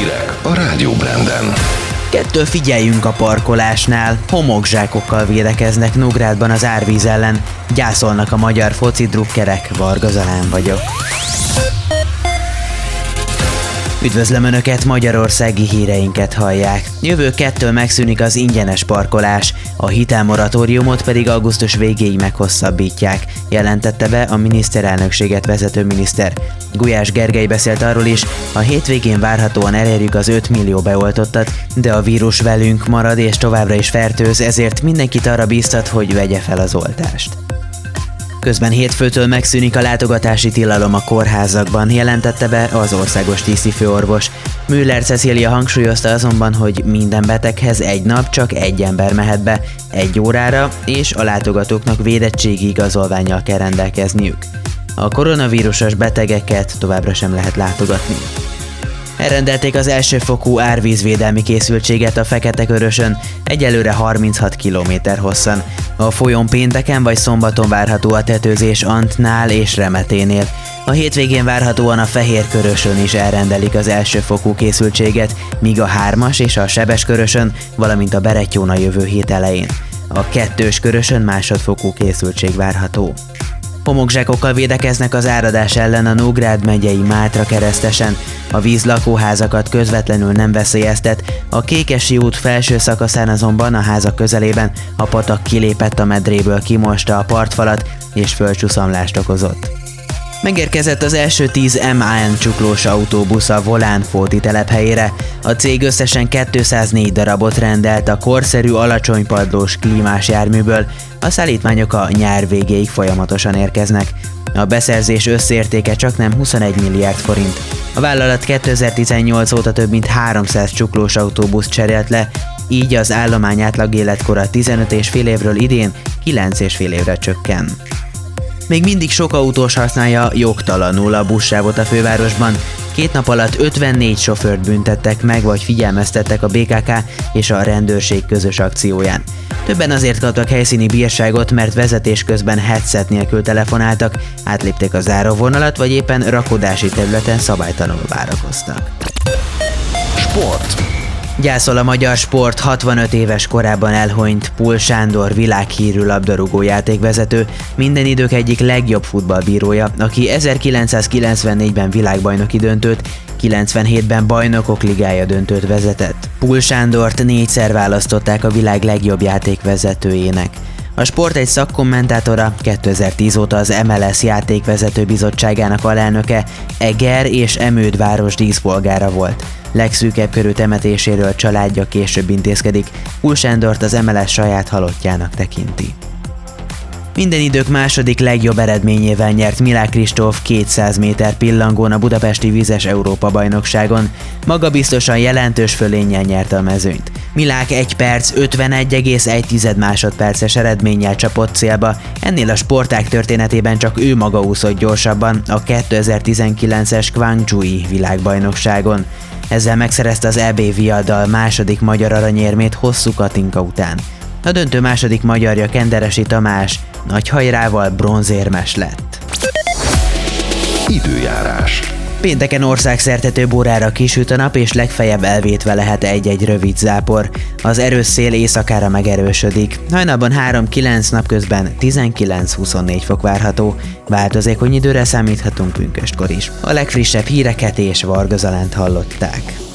Hírek a Rádió Branden. Kettől figyeljünk a parkolásnál. Homokzsákokkal védekeznek Nógrádban az árvíz ellen. Gyászolnak a magyar foci drukkerek. Varga Zalán vagyok. Üdvözlöm Önöket, magyarországi híreinket hallják. Jövő kettől megszűnik az ingyenes parkolás, a hitelmoratóriumot pedig augusztus végéig meghosszabbítják, jelentette be a miniszterelnökséget vezető miniszter. Gulyás Gergely beszélt arról is, a hétvégén várhatóan elérjük az 5 millió beoltottat, de a vírus velünk marad és továbbra is fertőz, ezért mindenkit arra bíztat, hogy vegye fel az oltást. Közben hétfőtől megszűnik a látogatási tilalom a kórházakban, jelentette be az országos főorvos. Müller Cecilia hangsúlyozta azonban, hogy minden beteghez egy nap csak egy ember mehet be, egy órára, és a látogatóknak védettségi igazolványjal kell rendelkezniük. A koronavírusos betegeket továbbra sem lehet látogatni. Elrendelték az elsőfokú árvízvédelmi készültséget a Fekete-Körösön, egyelőre 36 km hosszan. A folyón pénteken vagy szombaton várható a tetőzés Antnál és Remeténél. A hétvégén várhatóan a Fehér Körösön is elrendelik az elsőfokú készültséget, míg a hármas és a sebes körösön, valamint a Beretyóna jövő hét elején. A kettős körösön másodfokú készültség várható. Homokzsákokkal védekeznek az áradás ellen a Nógrád megyei Mátra keresztesen. A víz lakóházakat közvetlenül nem veszélyeztet, a Kékesi út felső szakaszán azonban a házak közelében a patak kilépett a medréből, kimosta a partfalat és földcsúszamlást okozott. Megérkezett az első 10 MAN csuklós autóbusz a Volán Fóti telephelyére. A cég összesen 204 darabot rendelt a korszerű alacsonypadlós klímás járműből, a szállítmányok a nyár végéig folyamatosan érkeznek. A beszerzés összértéke csak nem 21 milliárd forint. A vállalat 2018 óta több mint 300 csuklós autóbusz cserélt le, így az állomány átlag életkora 15 és fél évről idén 9 és fél évre csökken. Még mindig sok autós használja jogtalanul a buszsávot a fővárosban. Két nap alatt 54 sofőrt büntettek meg, vagy figyelmeztettek a BKK és a rendőrség közös akcióján. Többen azért kaptak helyszíni bírságot, mert vezetés közben headset nélkül telefonáltak, átlépték a záróvonalat, vagy éppen rakodási területen szabálytalanul várakoztak. Sport. Gyászol a magyar sport 65 éves korában elhonyt Pul Sándor világhírű labdarúgó játékvezető, minden idők egyik legjobb futballbírója, aki 1994-ben világbajnoki döntőt, 97-ben bajnokok ligája döntőt vezetett. Pul Sándort négyszer választották a világ legjobb játékvezetőjének. A sport egy szakkommentátora 2010 óta az MLS játékvezető bizottságának alelnöke, Eger és Emőd város díszpolgára volt. Legszűkebb körű temetéséről családja később intézkedik, Sándort az MLS saját halottjának tekinti. Minden idők második legjobb eredményével nyert Milák Kristóf 200 méter pillangón a budapesti vízes Európa bajnokságon. Maga biztosan jelentős fölénnyel nyerte a mezőnyt. Milák 1 perc 51,1 másodperces eredménnyel csapott célba, ennél a sporták történetében csak ő maga úszott gyorsabban a 2019-es Guangzhou világbajnokságon. Ezzel megszerezte az EB viadal második magyar aranyérmét hosszú Katinka után. A döntő második magyarja Kenderesi Tamás nagy hajrával bronzérmes lett. Időjárás. Pénteken országszerte több órára kisüt a nap, és legfeljebb elvétve lehet egy-egy rövid zápor. Az erős szél éjszakára megerősödik. Hajnalban 3-9 napközben 19-24 fok várható. Változékony időre számíthatunk pünköstkor is. A legfrissebb híreket és Varga hallották.